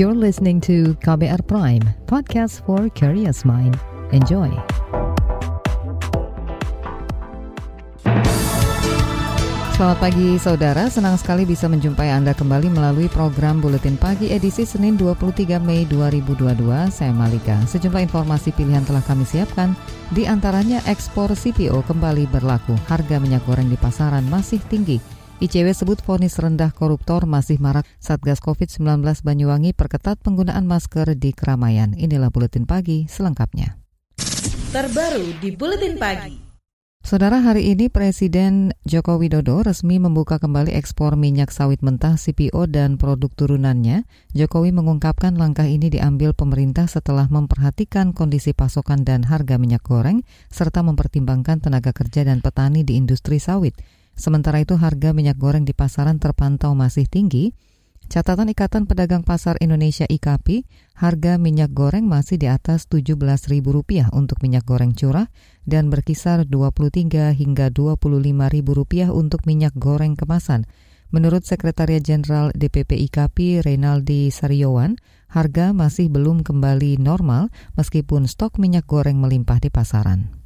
You're listening to KBR Prime, podcast for curious mind. Enjoy. Selamat pagi saudara, senang sekali bisa menjumpai Anda kembali melalui program Buletin Pagi edisi Senin 23 Mei 2022. Saya Malika. Sejumlah informasi pilihan telah kami siapkan, di antaranya ekspor CPO kembali berlaku, harga minyak goreng di pasaran masih tinggi. ICW sebut vonis rendah koruptor masih marak. Satgas COVID-19 Banyuwangi perketat penggunaan masker di keramaian. Inilah Buletin Pagi selengkapnya. Terbaru di Buletin Pagi. Saudara, hari ini Presiden Joko Widodo resmi membuka kembali ekspor minyak sawit mentah CPO dan produk turunannya. Jokowi mengungkapkan langkah ini diambil pemerintah setelah memperhatikan kondisi pasokan dan harga minyak goreng, serta mempertimbangkan tenaga kerja dan petani di industri sawit. Sementara itu harga minyak goreng di pasaran terpantau masih tinggi, Catatan Ikatan Pedagang Pasar Indonesia IKAPI, harga minyak goreng masih di atas Rp17.000 untuk minyak goreng curah dan berkisar Rp23 hingga Rp25.000 untuk minyak goreng kemasan. Menurut Sekretariat Jenderal DPP IKAPI Reynaldi Sariowan, harga masih belum kembali normal meskipun stok minyak goreng melimpah di pasaran.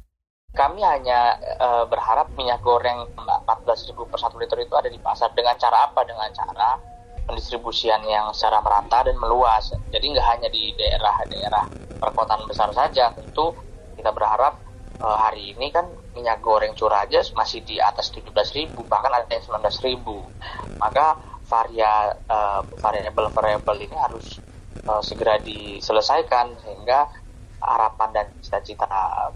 Kami hanya e, berharap minyak goreng 14.000 per 1 liter itu ada di pasar. Dengan cara apa? Dengan cara pendistribusian yang secara merata dan meluas. Jadi nggak hanya di daerah-daerah perkotaan besar saja. Tentu kita berharap uh, hari ini kan minyak goreng curah aja masih di atas 17.000 bahkan ada yang 19.000. Maka varia uh, variabel-variabel ini harus uh, segera diselesaikan sehingga harapan dan cita-cita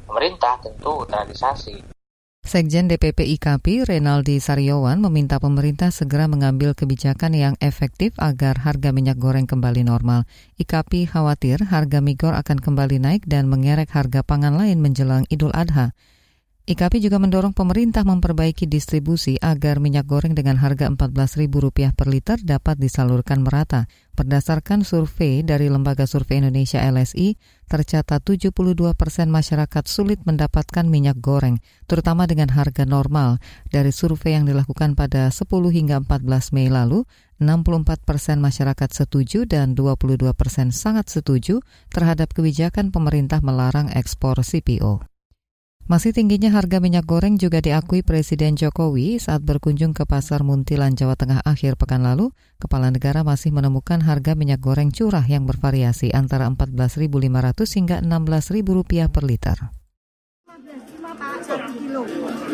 pemerintah tentu terrealisasi. Sekjen DPP IKP Renaldi Saryowan meminta pemerintah segera mengambil kebijakan yang efektif agar harga minyak goreng kembali normal. IKP khawatir harga migor akan kembali naik dan mengerek harga pangan lain menjelang Idul Adha. IKP juga mendorong pemerintah memperbaiki distribusi agar minyak goreng dengan harga Rp14.000 per liter dapat disalurkan merata. Berdasarkan survei dari Lembaga Survei Indonesia LSI, tercatat 72 persen masyarakat sulit mendapatkan minyak goreng, terutama dengan harga normal. Dari survei yang dilakukan pada 10 hingga 14 Mei lalu, 64 persen masyarakat setuju dan 22 persen sangat setuju terhadap kebijakan pemerintah melarang ekspor CPO. Masih tingginya harga minyak goreng juga diakui Presiden Jokowi saat berkunjung ke Pasar Muntilan, Jawa Tengah akhir pekan lalu. Kepala negara masih menemukan harga minyak goreng curah yang bervariasi antara Rp14.500 hingga Rp16.000 per liter. 15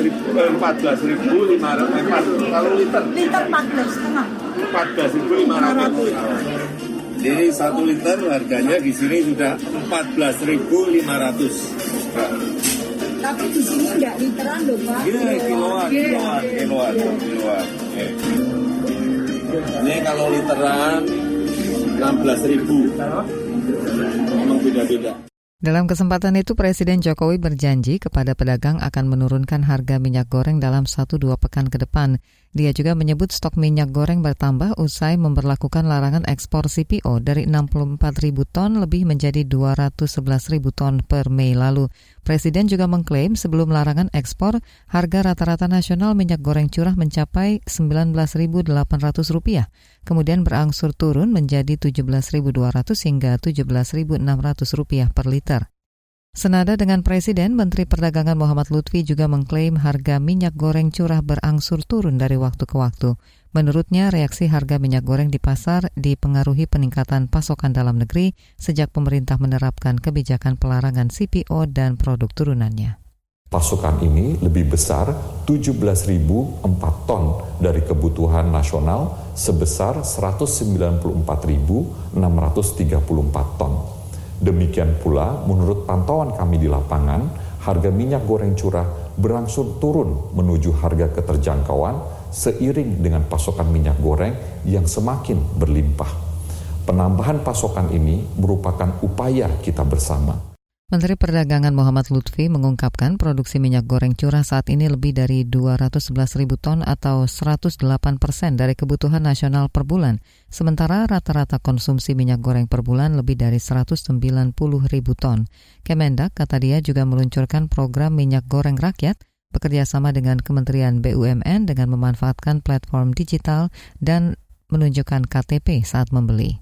ribu, 14 ribu 500, kalau liter? Liter 14 setengah. 14 ribu 500. Jadi satu liter harganya di sini sudah 14 ribu 500. Tapi di sini enggak literan loh Pak. Iya, kiloan, kiloan, kiloan, kiloan. Ini kalau literan 16 ribu. Memang beda-beda. Dalam kesempatan itu, Presiden Jokowi berjanji kepada pedagang akan menurunkan harga minyak goreng dalam 1-2 pekan ke depan. Dia juga menyebut stok minyak goreng bertambah usai memperlakukan larangan ekspor CPO dari 64 ribu ton lebih menjadi 211 ribu ton per Mei lalu. Presiden juga mengklaim sebelum larangan ekspor, harga rata-rata nasional minyak goreng curah mencapai Rp19.800, kemudian berangsur turun menjadi Rp17.200 hingga Rp17.600 per liter. Senada dengan Presiden, Menteri Perdagangan Muhammad Lutfi juga mengklaim harga minyak goreng curah berangsur turun dari waktu ke waktu. Menurutnya, reaksi harga minyak goreng di pasar dipengaruhi peningkatan pasokan dalam negeri sejak pemerintah menerapkan kebijakan pelarangan CPO dan produk turunannya. Pasokan ini lebih besar 17.004 ton dari kebutuhan nasional sebesar 194.634 ton. Demikian pula menurut pantauan kami di lapangan, harga minyak goreng curah berangsur turun menuju harga keterjangkauan seiring dengan pasokan minyak goreng yang semakin berlimpah. Penambahan pasokan ini merupakan upaya kita bersama Menteri Perdagangan Muhammad Lutfi mengungkapkan produksi minyak goreng curah saat ini lebih dari 211 ribu ton atau 108 persen dari kebutuhan nasional per bulan. Sementara rata-rata konsumsi minyak goreng per bulan lebih dari 190 ribu ton. Kemendak, kata dia, juga meluncurkan program minyak goreng rakyat bekerja sama dengan Kementerian BUMN dengan memanfaatkan platform digital dan menunjukkan KTP saat membeli.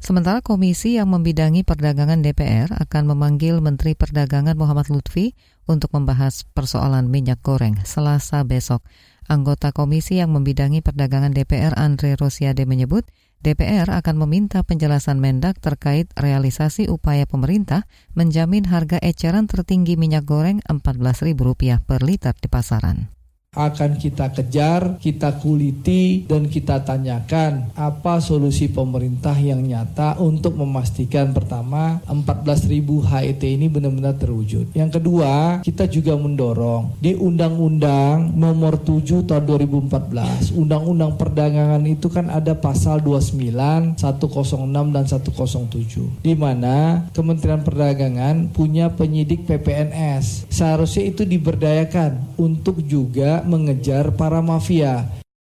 Sementara komisi yang membidangi perdagangan DPR akan memanggil Menteri Perdagangan Muhammad Lutfi untuk membahas persoalan minyak goreng selasa besok. Anggota komisi yang membidangi perdagangan DPR Andre Rosiade menyebut DPR akan meminta penjelasan Mendak terkait realisasi upaya pemerintah menjamin harga eceran tertinggi minyak goreng Rp14.000 per liter di pasaran akan kita kejar, kita kuliti, dan kita tanyakan apa solusi pemerintah yang nyata untuk memastikan pertama 14.000 HET ini benar-benar terwujud. Yang kedua, kita juga mendorong di Undang-Undang Nomor 7 Tahun 2014, Undang-Undang Perdagangan itu kan ada pasal 29, 106 dan 107, di mana Kementerian Perdagangan punya penyidik PPNS. Seharusnya itu diberdayakan untuk juga mengejar para mafia.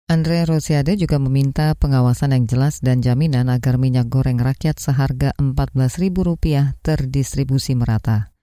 Andre Rosiade juga meminta pengawasan yang jelas dan jaminan agar minyak goreng rakyat seharga Rp14.000 terdistribusi merata.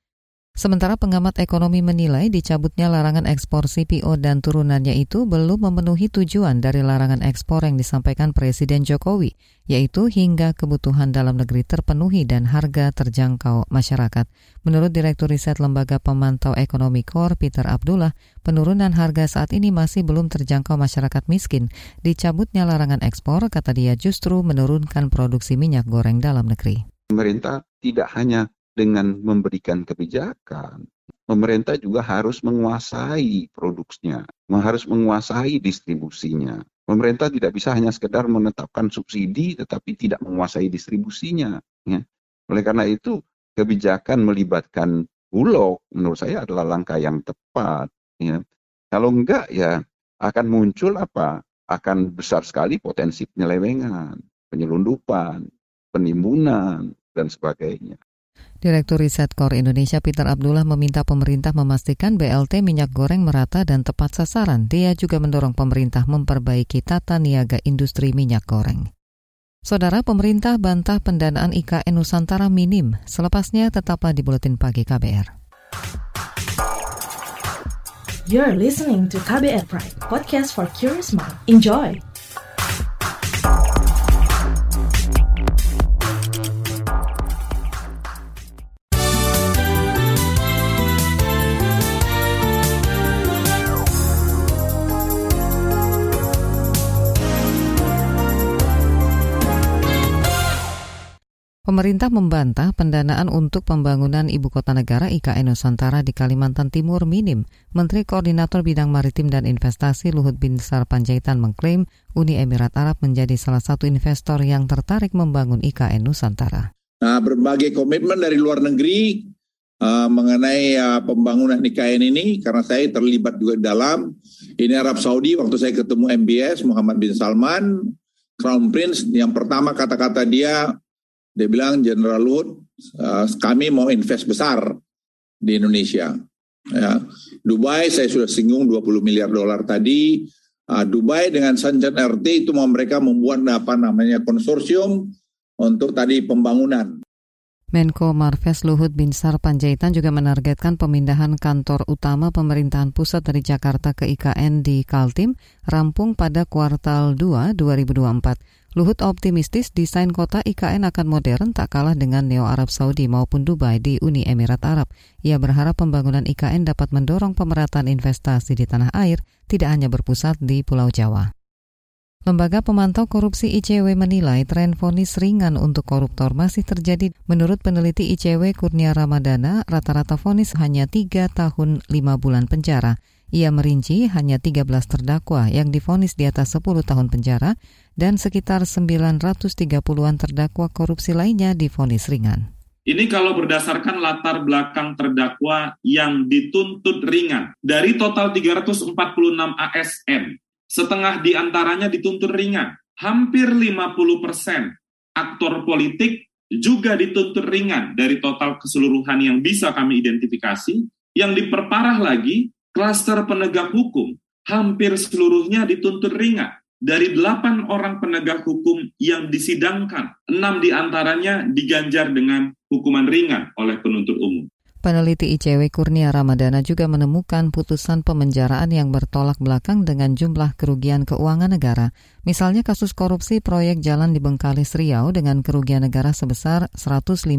Sementara pengamat ekonomi menilai dicabutnya larangan ekspor CPO dan turunannya itu belum memenuhi tujuan dari larangan ekspor yang disampaikan Presiden Jokowi, yaitu hingga kebutuhan dalam negeri terpenuhi dan harga terjangkau masyarakat. Menurut Direktur Riset Lembaga Pemantau Ekonomi KOR, Peter Abdullah, penurunan harga saat ini masih belum terjangkau masyarakat miskin. Dicabutnya larangan ekspor, kata dia justru menurunkan produksi minyak goreng dalam negeri. Pemerintah tidak hanya dengan memberikan kebijakan, pemerintah juga harus menguasai produksinya, harus menguasai distribusinya. Pemerintah tidak bisa hanya sekedar menetapkan subsidi tetapi tidak menguasai distribusinya. Ya. Oleh karena itu, kebijakan melibatkan bulog menurut saya adalah langkah yang tepat. Ya. Kalau enggak ya akan muncul apa? Akan besar sekali potensi penyelewengan, penyelundupan, penimbunan, dan sebagainya. Direktur Riset Kor Indonesia Peter Abdullah meminta pemerintah memastikan BLT minyak goreng merata dan tepat sasaran. Dia juga mendorong pemerintah memperbaiki tata niaga industri minyak goreng. Saudara pemerintah bantah pendanaan IKN Nusantara minim. Selepasnya tetaplah di Buletin Pagi KBR. You're listening to KBR Pride, podcast for curious mind. Enjoy! Pemerintah membantah pendanaan untuk pembangunan ibu kota negara IKN Nusantara di Kalimantan Timur minim. Menteri Koordinator Bidang Maritim dan Investasi Luhut Binsar Panjaitan mengklaim Uni Emirat Arab menjadi salah satu investor yang tertarik membangun IKN Nusantara. Nah, berbagai komitmen dari luar negeri uh, mengenai uh, pembangunan IKN ini karena saya terlibat juga dalam. Ini Arab Saudi waktu saya ketemu MBS Muhammad bin Salman, Crown Prince yang pertama kata-kata dia dia bilang General Luhut, uh, kami mau invest besar di Indonesia. Ya. Dubai saya sudah singgung 20 miliar dolar tadi. Uh, Dubai dengan Sanjan RT itu mau mereka membuat apa namanya konsorsium untuk tadi pembangunan. Menko Marves Luhut Binsar Panjaitan juga menargetkan pemindahan kantor utama pemerintahan pusat dari Jakarta ke IKN di Kaltim rampung pada kuartal 2 2024. Luhut optimistis desain kota IKN akan modern tak kalah dengan Neo Arab Saudi maupun Dubai di Uni Emirat Arab. Ia berharap pembangunan IKN dapat mendorong pemerataan investasi di tanah air, tidak hanya berpusat di Pulau Jawa. Lembaga Pemantau Korupsi ICW menilai tren vonis ringan untuk koruptor masih terjadi. Menurut peneliti ICW Kurnia Ramadana, rata-rata vonis hanya 3 tahun 5 bulan penjara. Ia merinci hanya 13 terdakwa yang difonis di atas 10 tahun penjara dan sekitar 930-an terdakwa korupsi lainnya difonis ringan. Ini kalau berdasarkan latar belakang terdakwa yang dituntut ringan. Dari total 346 ASN, setengah di antaranya dituntut ringan. Hampir 50 persen aktor politik juga dituntut ringan dari total keseluruhan yang bisa kami identifikasi. Yang diperparah lagi, klaster penegak hukum hampir seluruhnya dituntut ringan. Dari delapan orang penegak hukum yang disidangkan, enam di antaranya diganjar dengan hukuman ringan oleh penuntut umum. Peneliti ICW Kurnia Ramadana juga menemukan putusan pemenjaraan yang bertolak belakang dengan jumlah kerugian keuangan negara. Misalnya kasus korupsi proyek jalan di Bengkalis Riau dengan kerugian negara sebesar 156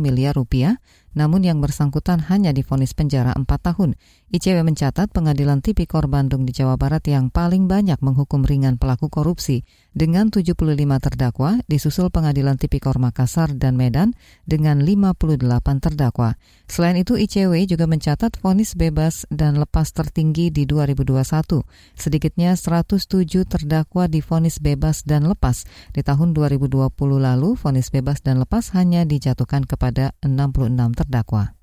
miliar rupiah, namun yang bersangkutan hanya difonis penjara 4 tahun. ICW mencatat pengadilan tipikor Bandung di Jawa Barat yang paling banyak menghukum ringan pelaku korupsi dengan 75 terdakwa, disusul pengadilan tipikor Makassar dan Medan dengan 58 terdakwa. Selain itu, ICW juga mencatat vonis bebas dan lepas tertinggi di 2021. Sedikitnya 107 terdakwa difonis bebas dan lepas. Di tahun 2020 lalu, vonis bebas dan lepas hanya dijatuhkan kepada 66 terdakwa.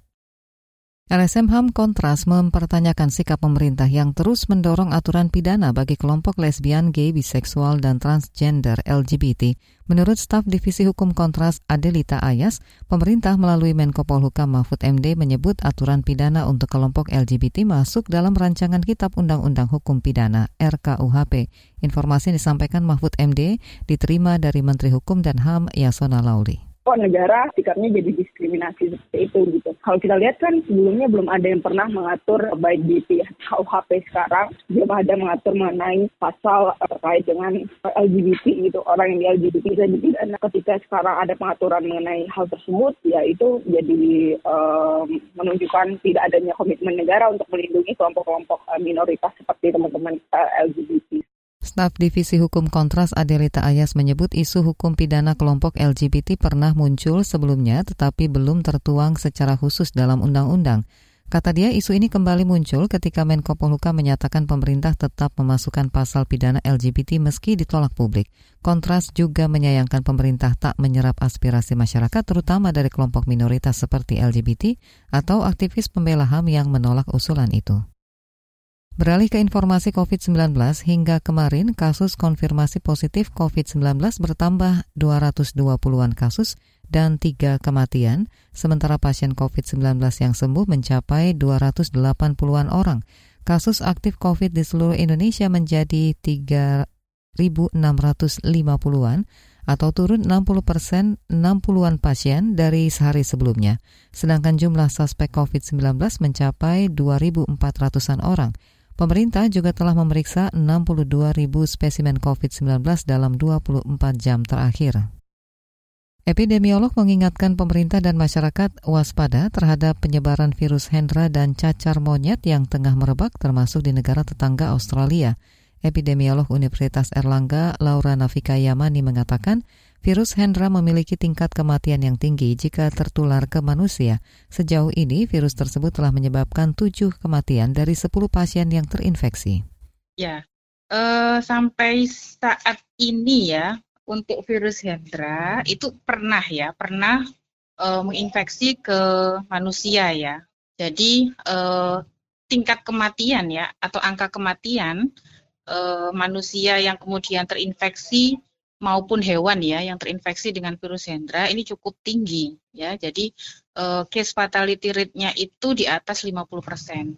LSM HAM Kontras mempertanyakan sikap pemerintah yang terus mendorong aturan pidana bagi kelompok lesbian, gay, biseksual, dan transgender LGBT. Menurut staf Divisi Hukum Kontras Adelita Ayas, pemerintah melalui Menko Polhukam Mahfud MD menyebut aturan pidana untuk kelompok LGBT masuk dalam rancangan Kitab Undang-Undang Hukum Pidana RKUHP. Informasi yang disampaikan Mahfud MD diterima dari Menteri Hukum dan HAM Yasona Lauli kok negara sikapnya jadi diskriminasi seperti itu gitu. Kalau kita lihat kan sebelumnya belum ada yang pernah mengatur baik di KUHP sekarang belum ada mengatur mengenai pasal terkait dengan LGBT gitu orang yang di LGBT bisa dipidana ketika sekarang ada pengaturan mengenai hal tersebut ya itu jadi um, menunjukkan tidak adanya komitmen negara untuk melindungi kelompok-kelompok minoritas seperti teman-teman LGBT. Staf Divisi Hukum Kontras Adelita Ayas menyebut isu hukum pidana kelompok LGBT pernah muncul sebelumnya tetapi belum tertuang secara khusus dalam undang-undang. Kata dia, isu ini kembali muncul ketika Menko Polhukam menyatakan pemerintah tetap memasukkan pasal pidana LGBT meski ditolak publik. Kontras juga menyayangkan pemerintah tak menyerap aspirasi masyarakat terutama dari kelompok minoritas seperti LGBT atau aktivis pembela HAM yang menolak usulan itu. Beralih ke informasi COVID-19, hingga kemarin kasus konfirmasi positif COVID-19 bertambah 220-an kasus dan tiga kematian, sementara pasien COVID-19 yang sembuh mencapai 280-an orang. Kasus aktif COVID di seluruh Indonesia menjadi 3.650-an atau turun 60 persen 60-an pasien dari sehari sebelumnya. Sedangkan jumlah suspek COVID-19 mencapai 2.400-an orang. Pemerintah juga telah memeriksa 62 ribu spesimen COVID-19 dalam 24 jam terakhir. Epidemiolog mengingatkan pemerintah dan masyarakat waspada terhadap penyebaran virus Hendra dan cacar monyet yang tengah merebak termasuk di negara tetangga Australia. Epidemiolog Universitas Erlangga Laura Navika Yamani mengatakan Virus Hendra memiliki tingkat kematian yang tinggi jika tertular ke manusia. Sejauh ini, virus tersebut telah menyebabkan tujuh kematian dari sepuluh pasien yang terinfeksi. Ya, uh, sampai saat ini ya, untuk virus Hendra itu pernah ya, pernah uh, menginfeksi ke manusia ya. Jadi uh, tingkat kematian ya, atau angka kematian uh, manusia yang kemudian terinfeksi maupun hewan ya yang terinfeksi dengan virus Hendra ini cukup tinggi ya. Jadi uh, case fatality rate-nya itu di atas 50%.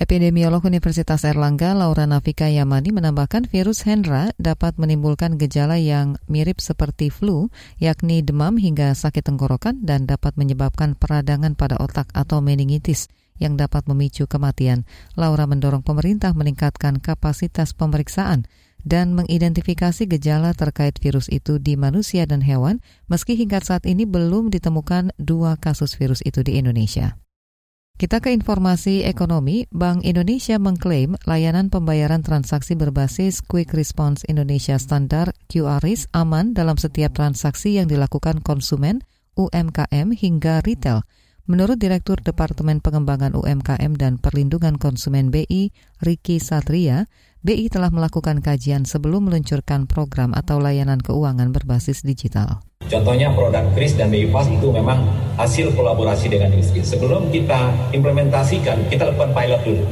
Epidemiolog Universitas Erlangga Laura Navika Yamani menambahkan virus Hendra dapat menimbulkan gejala yang mirip seperti flu, yakni demam hingga sakit tenggorokan dan dapat menyebabkan peradangan pada otak atau meningitis yang dapat memicu kematian. Laura mendorong pemerintah meningkatkan kapasitas pemeriksaan dan mengidentifikasi gejala terkait virus itu di manusia dan hewan, meski hingga saat ini belum ditemukan dua kasus virus itu di Indonesia. Kita ke informasi ekonomi, Bank Indonesia mengklaim layanan pembayaran transaksi berbasis Quick Response Indonesia Standar QRIS aman dalam setiap transaksi yang dilakukan konsumen, UMKM hingga retail. Menurut Direktur Departemen Pengembangan UMKM dan Perlindungan Konsumen BI, Riki Satria, BI telah melakukan kajian sebelum meluncurkan program atau layanan keuangan berbasis digital. Contohnya produk Kris dan BI Fast itu memang hasil kolaborasi dengan industri. Sebelum kita implementasikan, kita lakukan pilot dulu.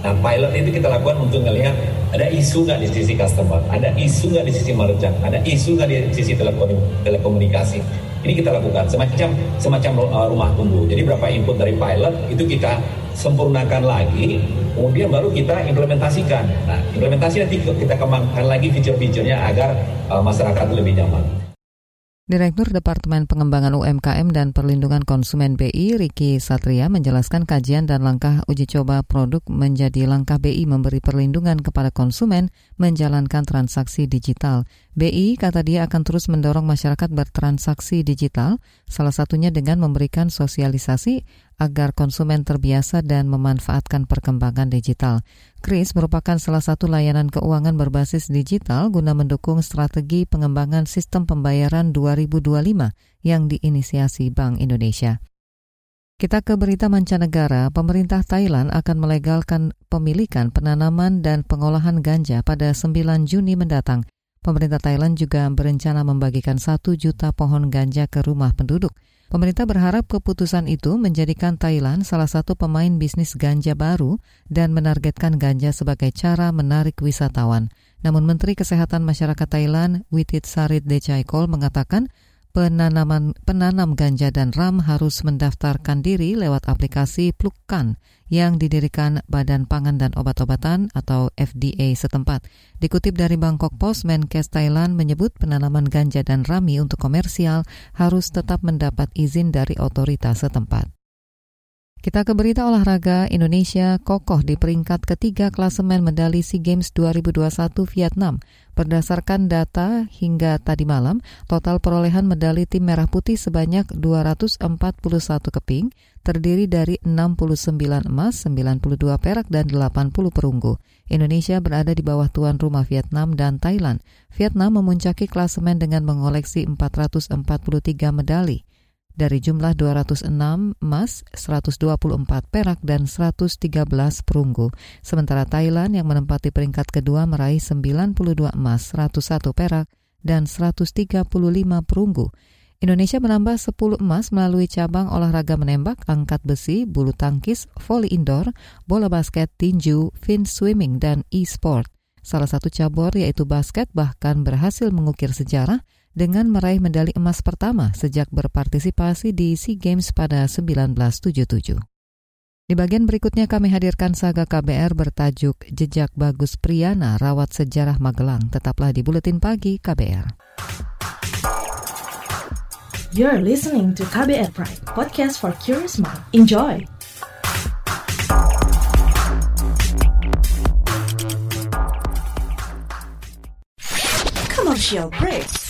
Nah, pilot itu kita lakukan untuk melihat ada isu nggak di sisi customer, ada isu nggak di sisi merchant, ada isu nggak di sisi telekomunikasi. Ini kita lakukan semacam semacam uh, rumah tunggu. Jadi berapa input dari pilot itu kita sempurnakan lagi, kemudian baru kita implementasikan. Nah, implementasi nanti kita kembangkan lagi fitur-fiturnya agar uh, masyarakat lebih nyaman. Direktur Departemen Pengembangan UMKM dan Perlindungan Konsumen BI, Riki Satria, menjelaskan kajian dan langkah uji coba produk menjadi langkah BI memberi perlindungan kepada konsumen menjalankan transaksi digital. BI kata dia akan terus mendorong masyarakat bertransaksi digital, salah satunya dengan memberikan sosialisasi agar konsumen terbiasa dan memanfaatkan perkembangan digital. Kris merupakan salah satu layanan keuangan berbasis digital guna mendukung strategi pengembangan sistem pembayaran 2025 yang diinisiasi Bank Indonesia. Kita ke berita mancanegara, pemerintah Thailand akan melegalkan pemilikan, penanaman, dan pengolahan ganja pada 9 Juni mendatang. Pemerintah Thailand juga berencana membagikan satu juta pohon ganja ke rumah penduduk – Pemerintah berharap keputusan itu menjadikan Thailand salah satu pemain bisnis ganja baru dan menargetkan ganja sebagai cara menarik wisatawan. Namun Menteri Kesehatan Masyarakat Thailand, Witit Sarit Dechaikol mengatakan penanaman penanam ganja dan ram harus mendaftarkan diri lewat aplikasi Plukkan yang didirikan Badan Pangan dan Obat-obatan atau FDA setempat. Dikutip dari Bangkok Post, Menkes Thailand menyebut penanaman ganja dan rami untuk komersial harus tetap mendapat izin dari otoritas setempat. Kita ke berita olahraga, Indonesia kokoh di peringkat ketiga klasemen medali SEA Games 2021 Vietnam. Berdasarkan data hingga tadi malam, total perolehan medali tim Merah Putih sebanyak 241 keping, terdiri dari 69 emas, 92 perak, dan 80 perunggu. Indonesia berada di bawah tuan rumah Vietnam dan Thailand. Vietnam memuncaki klasemen dengan mengoleksi 443 medali dari jumlah 206 emas, 124 perak, dan 113 perunggu. Sementara Thailand yang menempati peringkat kedua meraih 92 emas, 101 perak, dan 135 perunggu. Indonesia menambah 10 emas melalui cabang olahraga menembak, angkat besi, bulu tangkis, voli indoor, bola basket, tinju, fin swimming, dan e-sport. Salah satu cabur yaitu basket bahkan berhasil mengukir sejarah dengan meraih medali emas pertama sejak berpartisipasi di SEA Games pada 1977. Di bagian berikutnya kami hadirkan saga KBR bertajuk Jejak Bagus Priyana Rawat Sejarah Magelang. Tetaplah di Buletin Pagi KBR. You're listening to KBR Pride, podcast for curious mind. Enjoy! Commercial break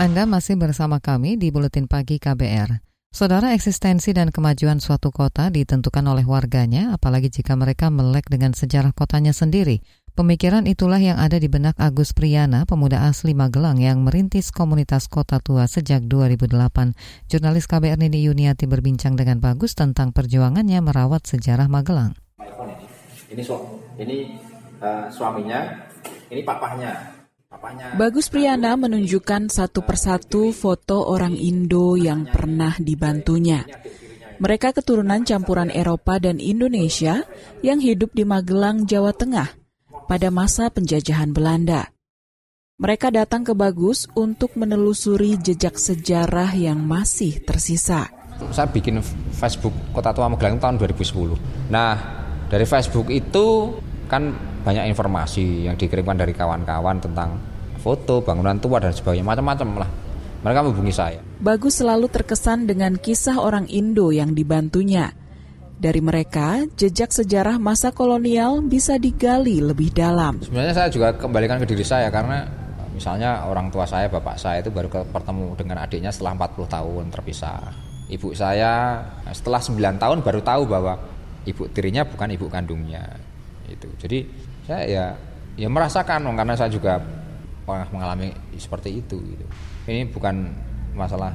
Anda masih bersama kami di Buletin Pagi KBR. Saudara eksistensi dan kemajuan suatu kota ditentukan oleh warganya, apalagi jika mereka melek dengan sejarah kotanya sendiri. Pemikiran itulah yang ada di benak Agus Priyana, pemuda asli Magelang yang merintis komunitas kota tua sejak 2008. Jurnalis KBR Nini Yuniati berbincang dengan Bagus tentang perjuangannya merawat sejarah Magelang. Ini, ini uh, suaminya, ini papahnya. Bagus Priyana menunjukkan satu persatu foto orang Indo yang pernah dibantunya. Mereka keturunan campuran Eropa dan Indonesia yang hidup di Magelang, Jawa Tengah pada masa penjajahan Belanda. Mereka datang ke Bagus untuk menelusuri jejak sejarah yang masih tersisa. Saya bikin Facebook Kota Tua Magelang tahun 2010. Nah, dari Facebook itu kan banyak informasi yang dikirimkan dari kawan-kawan tentang foto, bangunan tua dan sebagainya macam-macam lah. Mereka menghubungi saya. Bagus selalu terkesan dengan kisah orang Indo yang dibantunya. Dari mereka, jejak sejarah masa kolonial bisa digali lebih dalam. Sebenarnya saya juga kembalikan ke diri saya karena misalnya orang tua saya, bapak saya itu baru bertemu dengan adiknya setelah 40 tahun terpisah. Ibu saya setelah 9 tahun baru tahu bahwa ibu tirinya bukan ibu kandungnya. Itu. Jadi saya ya ya merasakan karena saya juga pernah mengalami seperti itu gitu. Ini bukan masalah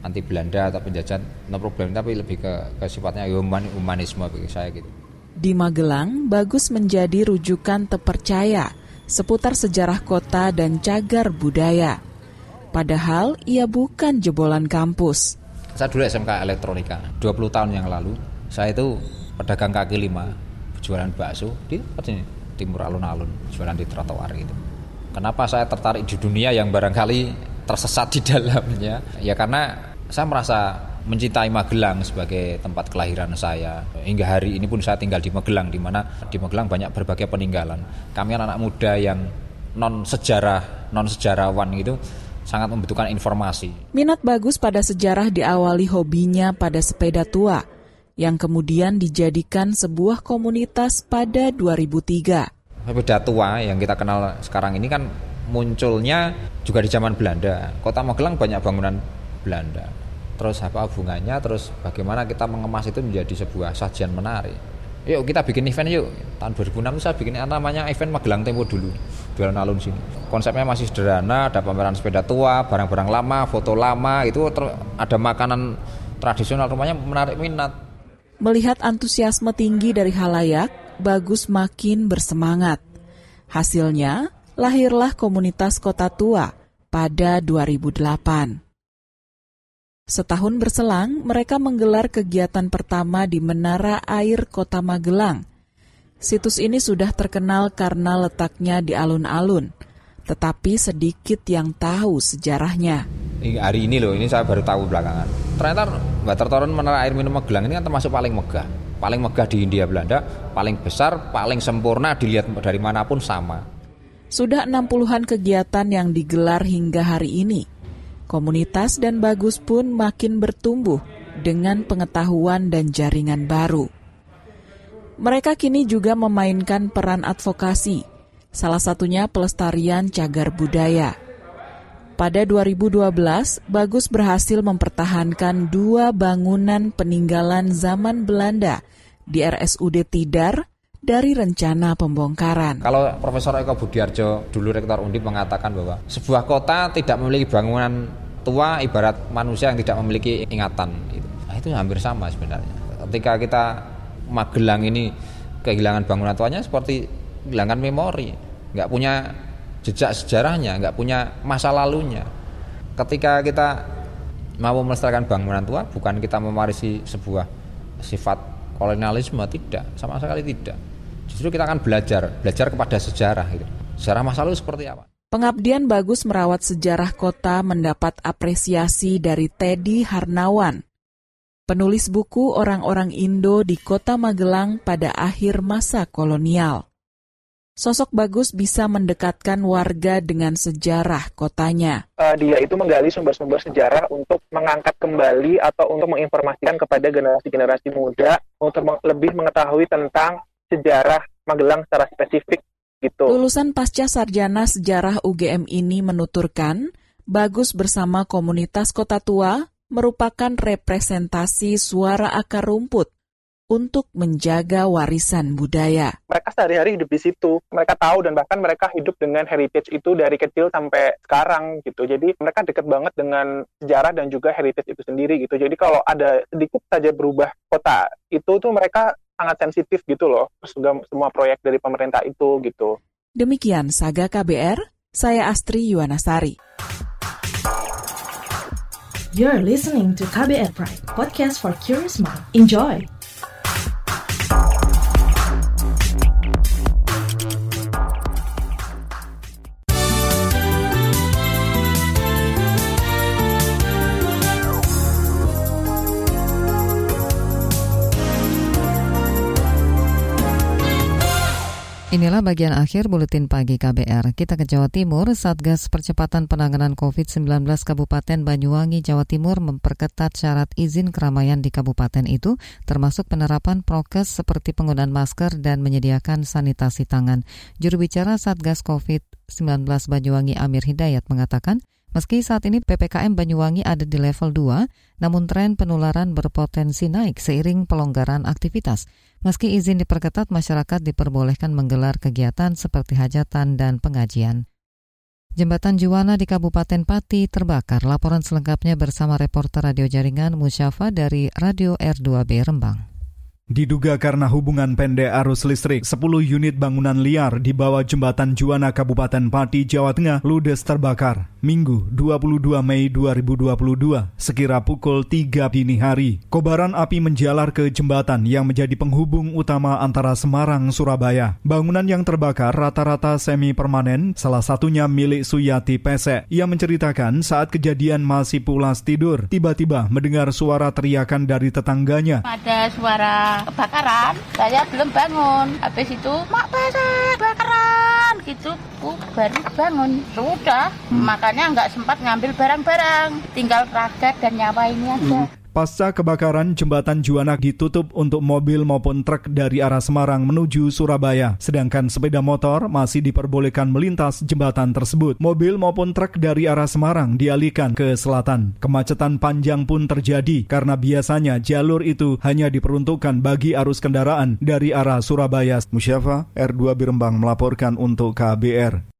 anti Belanda atau penjajahan no problem tapi lebih ke, ke sifatnya human, humanisme bagi saya gitu. Di Magelang, Bagus menjadi rujukan terpercaya seputar sejarah kota dan cagar budaya. Padahal ia bukan jebolan kampus. Saya dulu SMK Elektronika, 20 tahun yang lalu. Saya itu pedagang kaki lima, jualan bakso di sini, timur alun-alun, jualan di trotoar gitu. Kenapa saya tertarik di dunia yang barangkali tersesat di dalamnya? Ya karena saya merasa mencintai Magelang sebagai tempat kelahiran saya. Hingga hari ini pun saya tinggal di Magelang, di mana di Magelang banyak berbagai peninggalan. Kami anak-anak muda yang non sejarah, non sejarawan itu sangat membutuhkan informasi. Minat bagus pada sejarah diawali hobinya pada sepeda tua, yang kemudian dijadikan sebuah komunitas pada 2003. Sepeda tua yang kita kenal sekarang ini kan munculnya juga di zaman Belanda. Kota Magelang banyak bangunan Belanda. Terus apa hubungannya terus bagaimana kita mengemas itu menjadi sebuah sajian menarik. Yuk kita bikin event yuk. Tahun 2006 itu saya bikin namanya event Magelang Tempo dulu. Di alun-alun sini. Konsepnya masih sederhana ada pameran sepeda tua barang-barang lama foto lama itu ada makanan tradisional. Rumahnya menarik minat melihat antusiasme tinggi dari halayak Bagus makin bersemangat hasilnya lahirlah komunitas kota tua pada 2008 Setahun berselang, mereka menggelar kegiatan pertama di Menara Air Kota Magelang. Situs ini sudah terkenal karena letaknya di alun-alun, tetapi sedikit yang tahu sejarahnya. Hari ini loh, ini saya baru tahu belakangan. Ternyata Watertoren Menara Air Minum Magelang ini kan termasuk paling megah. Paling megah di India Belanda, paling besar, paling sempurna dilihat dari mana pun sama. Sudah 60-an kegiatan yang digelar hingga hari ini komunitas dan Bagus pun makin bertumbuh dengan pengetahuan dan jaringan baru. Mereka kini juga memainkan peran advokasi, salah satunya pelestarian cagar budaya. Pada 2012, Bagus berhasil mempertahankan dua bangunan peninggalan zaman Belanda di RSUD Tidar dari rencana pembongkaran. Kalau Profesor Eko Budiarjo dulu Rektor Undip mengatakan bahwa sebuah kota tidak memiliki bangunan tua ibarat manusia yang tidak memiliki ingatan. Nah, itu hampir sama sebenarnya. Ketika kita Magelang ini kehilangan bangunan tuanya seperti kehilangan memori, nggak punya jejak sejarahnya, nggak punya masa lalunya. Ketika kita mau melestarikan bangunan tua, bukan kita memarisi sebuah sifat kolonialisme, tidak, sama sekali tidak Justru kita akan belajar, belajar kepada sejarah gitu. Sejarah masa lalu seperti apa? Pengabdian bagus merawat sejarah kota mendapat apresiasi dari Teddy Harnawan, penulis buku Orang-orang Indo di Kota Magelang pada akhir masa kolonial. Sosok bagus bisa mendekatkan warga dengan sejarah kotanya. Uh, dia itu menggali sumber-sumber sejarah untuk mengangkat kembali atau untuk menginformasikan kepada generasi-generasi muda untuk lebih mengetahui tentang sejarah Magelang secara spesifik gitu. Lulusan pasca sarjana sejarah UGM ini menuturkan, Bagus bersama komunitas Kota Tua merupakan representasi suara akar rumput untuk menjaga warisan budaya. Mereka sehari-hari hidup di situ. Mereka tahu dan bahkan mereka hidup dengan heritage itu dari kecil sampai sekarang gitu. Jadi mereka dekat banget dengan sejarah dan juga heritage itu sendiri gitu. Jadi kalau ada sedikit saja berubah kota, itu tuh mereka sangat sensitif gitu loh semua, semua proyek dari pemerintah itu gitu. Demikian Saga KBR, saya Astri Yuwanasari. You're listening to KBR Pride, podcast for curious mind. Enjoy! Inilah bagian akhir buletin pagi KBR. Kita ke Jawa Timur, Satgas Percepatan Penanganan COVID-19 Kabupaten Banyuwangi, Jawa Timur memperketat syarat izin keramaian di kabupaten itu, termasuk penerapan prokes seperti penggunaan masker dan menyediakan sanitasi tangan. Juru bicara Satgas COVID-19 Banyuwangi Amir Hidayat mengatakan, Meski saat ini PPKM Banyuwangi ada di level 2, namun tren penularan berpotensi naik seiring pelonggaran aktivitas. Meski izin diperketat, masyarakat diperbolehkan menggelar kegiatan seperti hajatan dan pengajian. Jembatan Juwana di Kabupaten Pati terbakar. Laporan selengkapnya bersama reporter radio jaringan Musyafa dari Radio R2B Rembang. Diduga karena hubungan pendek arus listrik, 10 unit bangunan liar di bawah jembatan Juwana Kabupaten Pati, Jawa Tengah ludes terbakar. Minggu 22 Mei 2022, sekira pukul 3 dini hari. Kobaran api menjalar ke jembatan yang menjadi penghubung utama antara Semarang, Surabaya. Bangunan yang terbakar rata-rata semi permanen, salah satunya milik Suyati Pesek. Ia menceritakan saat kejadian masih pulas tidur, tiba-tiba mendengar suara teriakan dari tetangganya. Ada suara kebakaran saya belum bangun habis itu mak pesek kebakaran gitu aku baru bangun sudah hmm. makanya nggak sempat ngambil barang-barang tinggal raga dan nyawa ini aja hmm. Pasca kebakaran, jembatan Juwana ditutup untuk mobil maupun truk dari arah Semarang menuju Surabaya. Sedangkan sepeda motor masih diperbolehkan melintas jembatan tersebut. Mobil maupun truk dari arah Semarang dialihkan ke selatan. Kemacetan panjang pun terjadi karena biasanya jalur itu hanya diperuntukkan bagi arus kendaraan dari arah Surabaya. Musyafa R2 Birembang melaporkan untuk KBR.